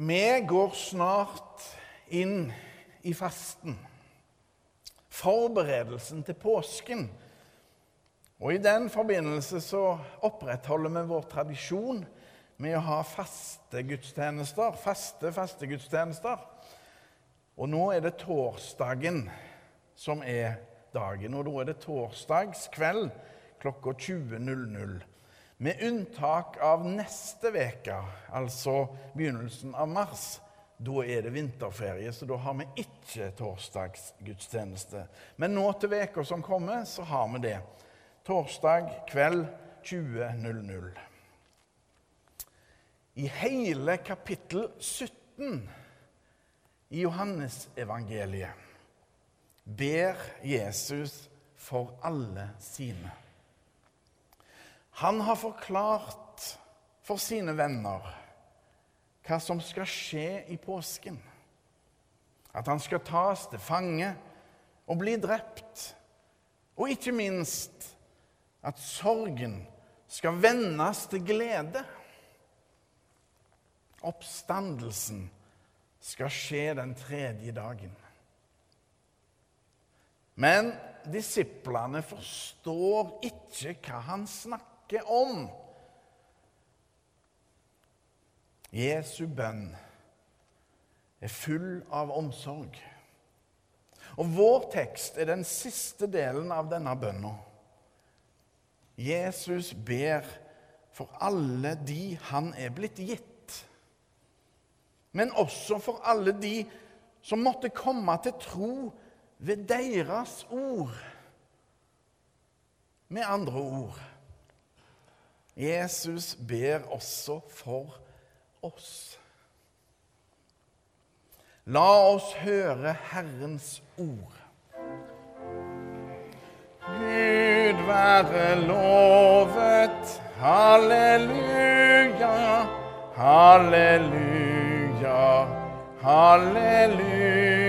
Vi går snart inn i fasten. Forberedelsen til påsken. Og I den forbindelse så opprettholder vi vår tradisjon med å ha faste gudstjenester. Faste, faste gudstjenester. Og nå er det torsdagen som er dagen. Og da er det torsdagskveld klokka 20.00. Med unntak av neste uke, altså begynnelsen av mars. Da er det vinterferie, så da har vi ikke torsdagsgudstjeneste. Men nå til veka som kommer, så har vi det. Torsdag kveld 20.00. I hele kapittel 17 i Johannesevangeliet ber Jesus for alle sine. Han har forklart for sine venner hva som skal skje i påsken. At han skal tas til fange og bli drept. Og ikke minst at sorgen skal vendes til glede. Oppstandelsen skal skje den tredje dagen. Men disiplene forstår ikke hva han snakker snakker om. Jesu bønn er full av omsorg. Og vår tekst er den siste delen av denne bønna. Jesus ber for alle de han er blitt gitt, men også for alle de som måtte komme til tro ved deres ord. Med andre ord Jesus ber også for oss. La oss høre Herrens ord. Gud være lovet. Halleluja, halleluja, halleluja.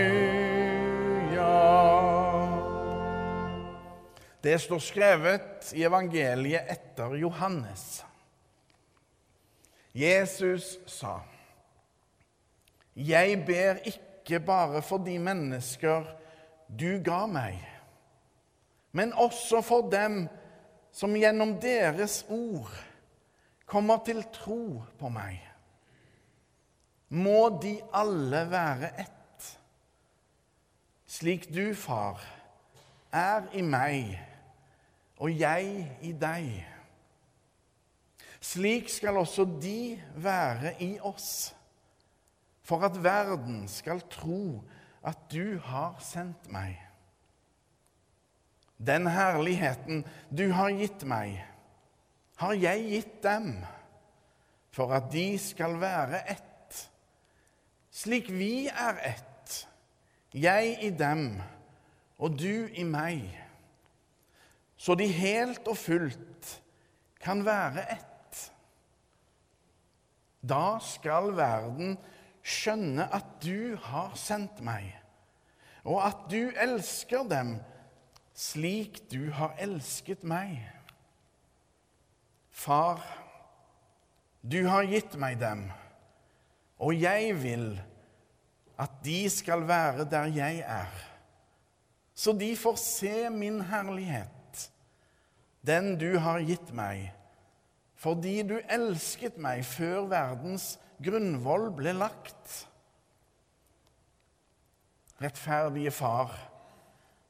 Det står skrevet i evangeliet etter Johannes. Jesus sa, 'Jeg ber ikke bare for de mennesker du ga meg, men også for dem som gjennom deres ord kommer til tro på meg.' Må de alle være ett, slik du, far, er i meg og jeg i deg. Slik skal også de være i oss, for at verden skal tro at du har sendt meg. Den herligheten du har gitt meg, har jeg gitt dem, for at de skal være ett, slik vi er ett, jeg i dem og du i meg så de helt og fullt kan være ett. Da skal verden skjønne at du har sendt meg, og at du elsker dem slik du har elsket meg. Far, du har gitt meg dem, og jeg vil at de skal være der jeg er, så de får se min herlighet den du har gitt meg, fordi du elsket meg før verdens grunnvoll ble lagt. Rettferdige Far,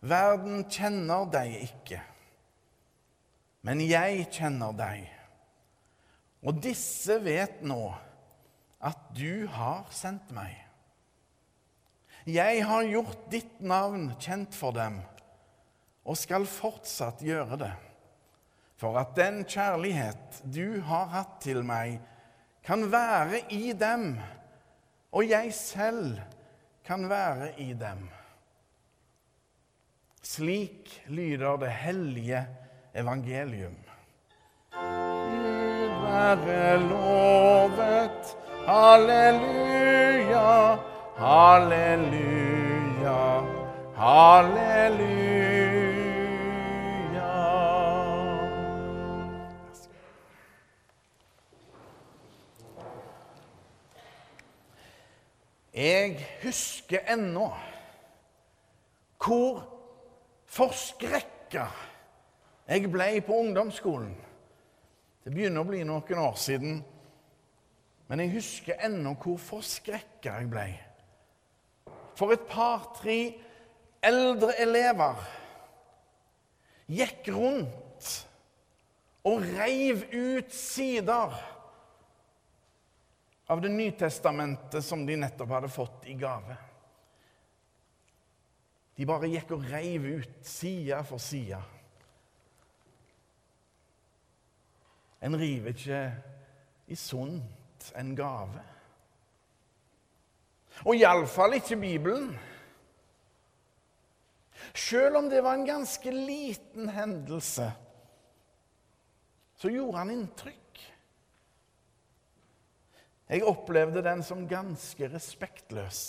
verden kjenner deg ikke, men jeg kjenner deg. Og disse vet nå at du har sendt meg. Jeg har gjort ditt navn kjent for dem og skal fortsatt gjøre det for at den kjærlighet du har hatt til meg, kan være i dem, og jeg selv kan være i dem. Slik lyder det hellige evangelium. Gud være lovet. Halleluja, halleluja, halleluja. Jeg husker ennå hvor forskrekka jeg ble på ungdomsskolen. Det begynner å bli noen år siden, men jeg husker ennå hvor forskrekka jeg ble. For et par-tre eldre elever gikk rundt og reiv ut sider av Det Nytestamentet som de nettopp hadde fått i gave. De bare gikk og reiv ut side for side. En river ikke i sunt en gave. Og iallfall ikke Bibelen. Selv om det var en ganske liten hendelse, så gjorde han inntrykk. Jeg opplevde den som ganske respektløs.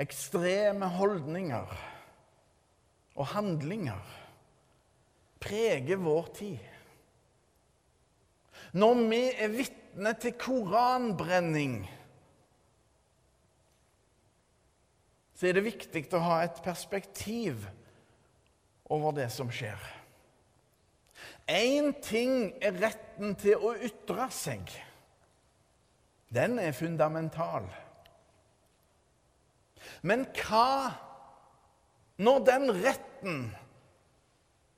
Ekstreme holdninger og handlinger preger vår tid. Når vi er vitne til koranbrenning, så er det viktig å ha et perspektiv over det som skjer. Én ting er retten til å ytre seg. Den er fundamental. Men hva når den retten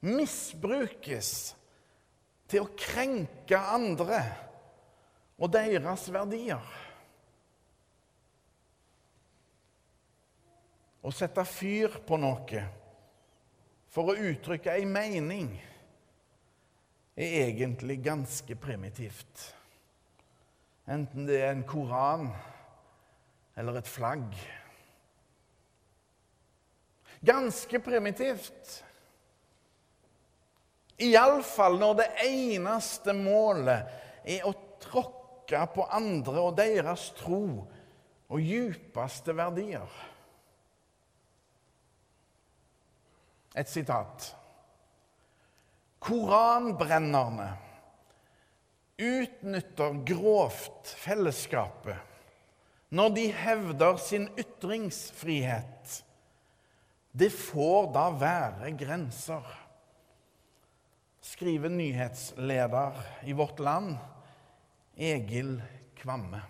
misbrukes til å krenke andre og deres verdier? Å sette fyr på noe for å uttrykke ei mening er egentlig ganske primitivt. Enten det er en koran eller et flagg. Ganske primitivt. Iallfall når det eneste målet er å tråkke på andre og deres tro og djupeste verdier. Et sitat. Koranbrennerne utnytter grovt fellesskapet når de hevder sin ytringsfrihet. Det får da være grenser, skriver nyhetsleder i Vårt Land, Egil Kvamme.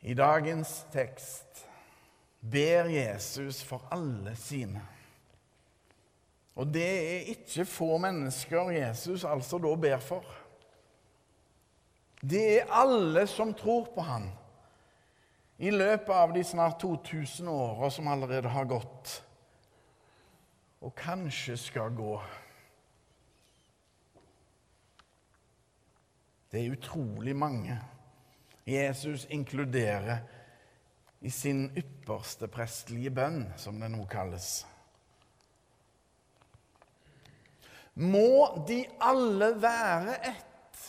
I dagens tekst ber Jesus for alle sine. Og det er ikke få mennesker Jesus altså da ber for. Det er alle som tror på han. I løpet av de snart 2000 åra som allerede har gått, og kanskje skal gå. Det er utrolig mange Jesus inkluderer i sin ypperste prestelige bønn, som det nå kalles. Må de alle være ett?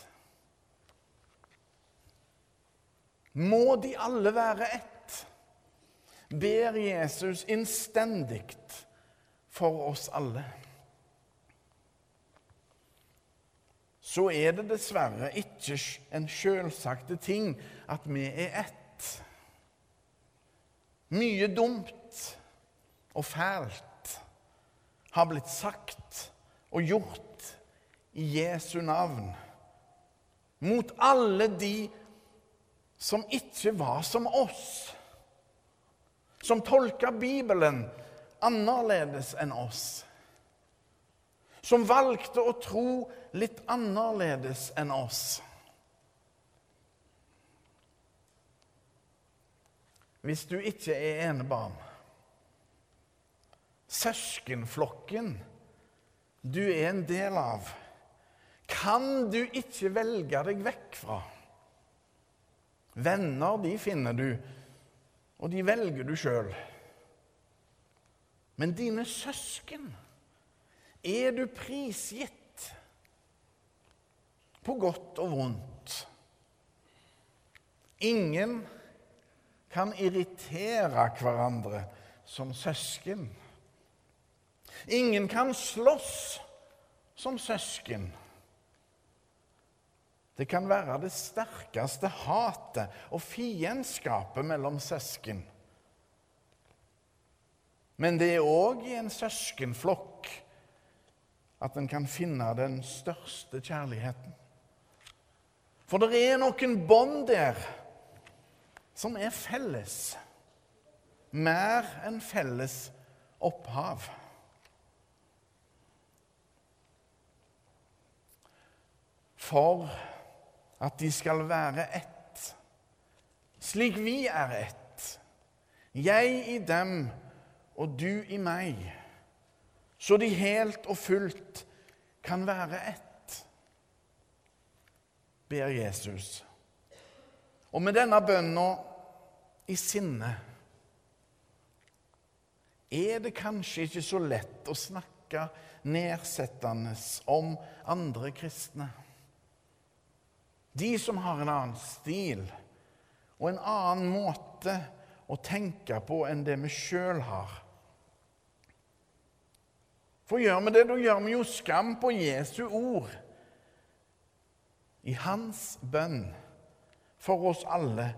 Må de alle være ett? Ber Jesus innstendig for oss alle. Så er det dessverre ikke en selvsagte ting at vi er ett. Mye dumt og fælt har blitt sagt og gjort i Jesu navn mot alle de som ikke var som oss, som tolka Bibelen annerledes enn oss, som valgte å tro litt annerledes enn oss. hvis du ikke er enebarn. Søskenflokken du er en del av, kan du ikke velge deg vekk fra. Venner de finner du, og de velger du sjøl. Men dine søsken er du prisgitt på godt og vondt. Ingen kan irritere hverandre som søsken. Ingen kan slåss som søsken. Det kan være det sterkeste hatet og fiendskapet mellom søsken. Men det er òg i en søskenflokk at en kan finne den største kjærligheten. For det er noen bånd der som er felles. Mer enn felles opphav. For at de skal være ett, slik vi er ett. Jeg i dem og du i meg, så de helt og fullt kan være ett, ber Jesus. Og med denne bønna i sinne er det kanskje ikke så lett å snakke nedsettende om andre kristne. De som har en annen stil og en annen måte å tenke på enn det vi sjøl har. For gjør vi det, da gjør vi jo skam på Jesu ord. I hans bønn for oss alle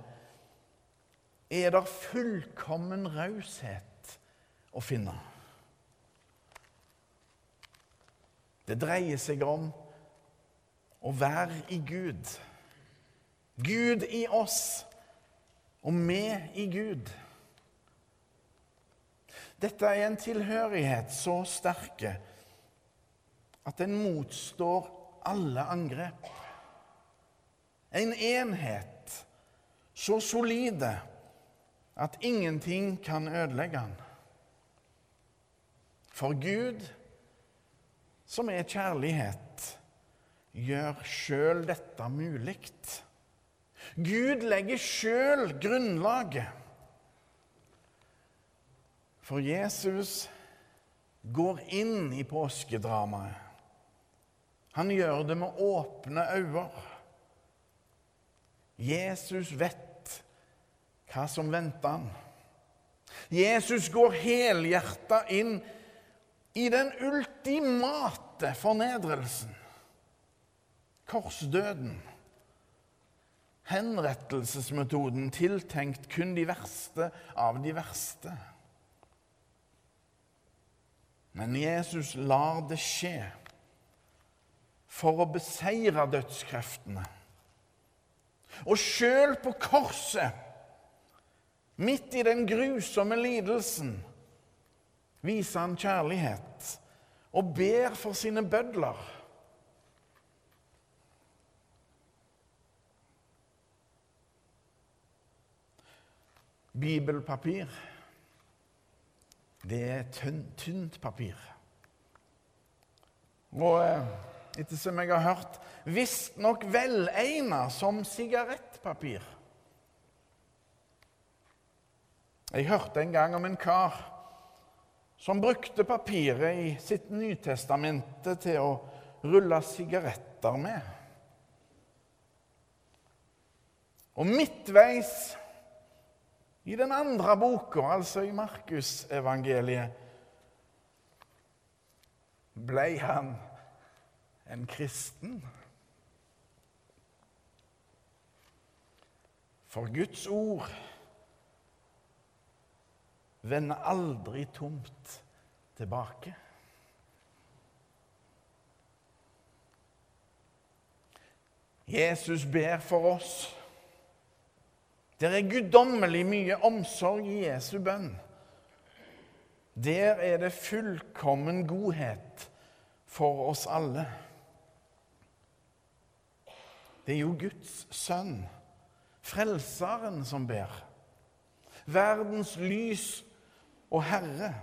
er det fullkommen raushet å finne. Det dreier seg om å være i Gud. Gud i oss, og vi i Gud. Dette er en tilhørighet så sterke at den motstår alle angrep. En enhet så solide at ingenting kan ødelegge den. For Gud, som er kjærlighet, gjør sjøl dette mulig. Gud legger sjøl grunnlaget for Jesus går inn i påskedramaet. Han gjør det med åpne øyne. Jesus vet hva som venter han. Jesus går helhjerta inn i den ultimate fornedrelsen. Korsdøden. Henrettelsesmetoden tiltenkt kun de verste av de verste. Men Jesus lar det skje for å beseire dødskreftene. Og sjøl på korset, midt i den grusomme lidelsen, viser han kjærlighet og ber for sine bødler. Bibelpapir det er tynt, tynt papir. Og etter som jeg har hørt, visstnok velegna som sigarettpapir. Jeg hørte en gang om en kar som brukte papiret i sitt Nytestamente til å rulle sigaretter med. Og midtveis i den andre boka, altså i Markusevangeliet, ble han en kristen. For Guds ord vender aldri tomt tilbake. Jesus ber for oss. Det er guddommelig mye omsorg i Jesu bønn. Der er det fullkommen godhet for oss alle. Det er jo Guds sønn, Frelseren, som ber. Verdens lys og Herre.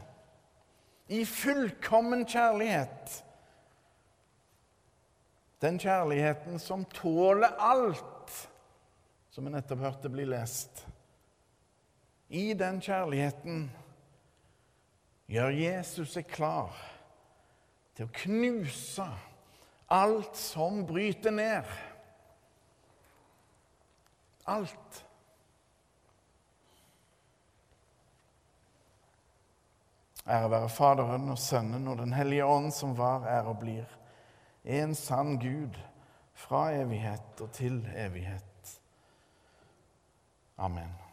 I fullkommen kjærlighet. Den kjærligheten som tåler alt som vi nettopp hørte bli lest. I den kjærligheten gjør Jesus seg klar til å knuse alt som bryter ned. Alt. Ære være Faderen og Sønnen og Den hellige ånd, som var, er og blir. En sann Gud fra evighet og til evighet. Amen.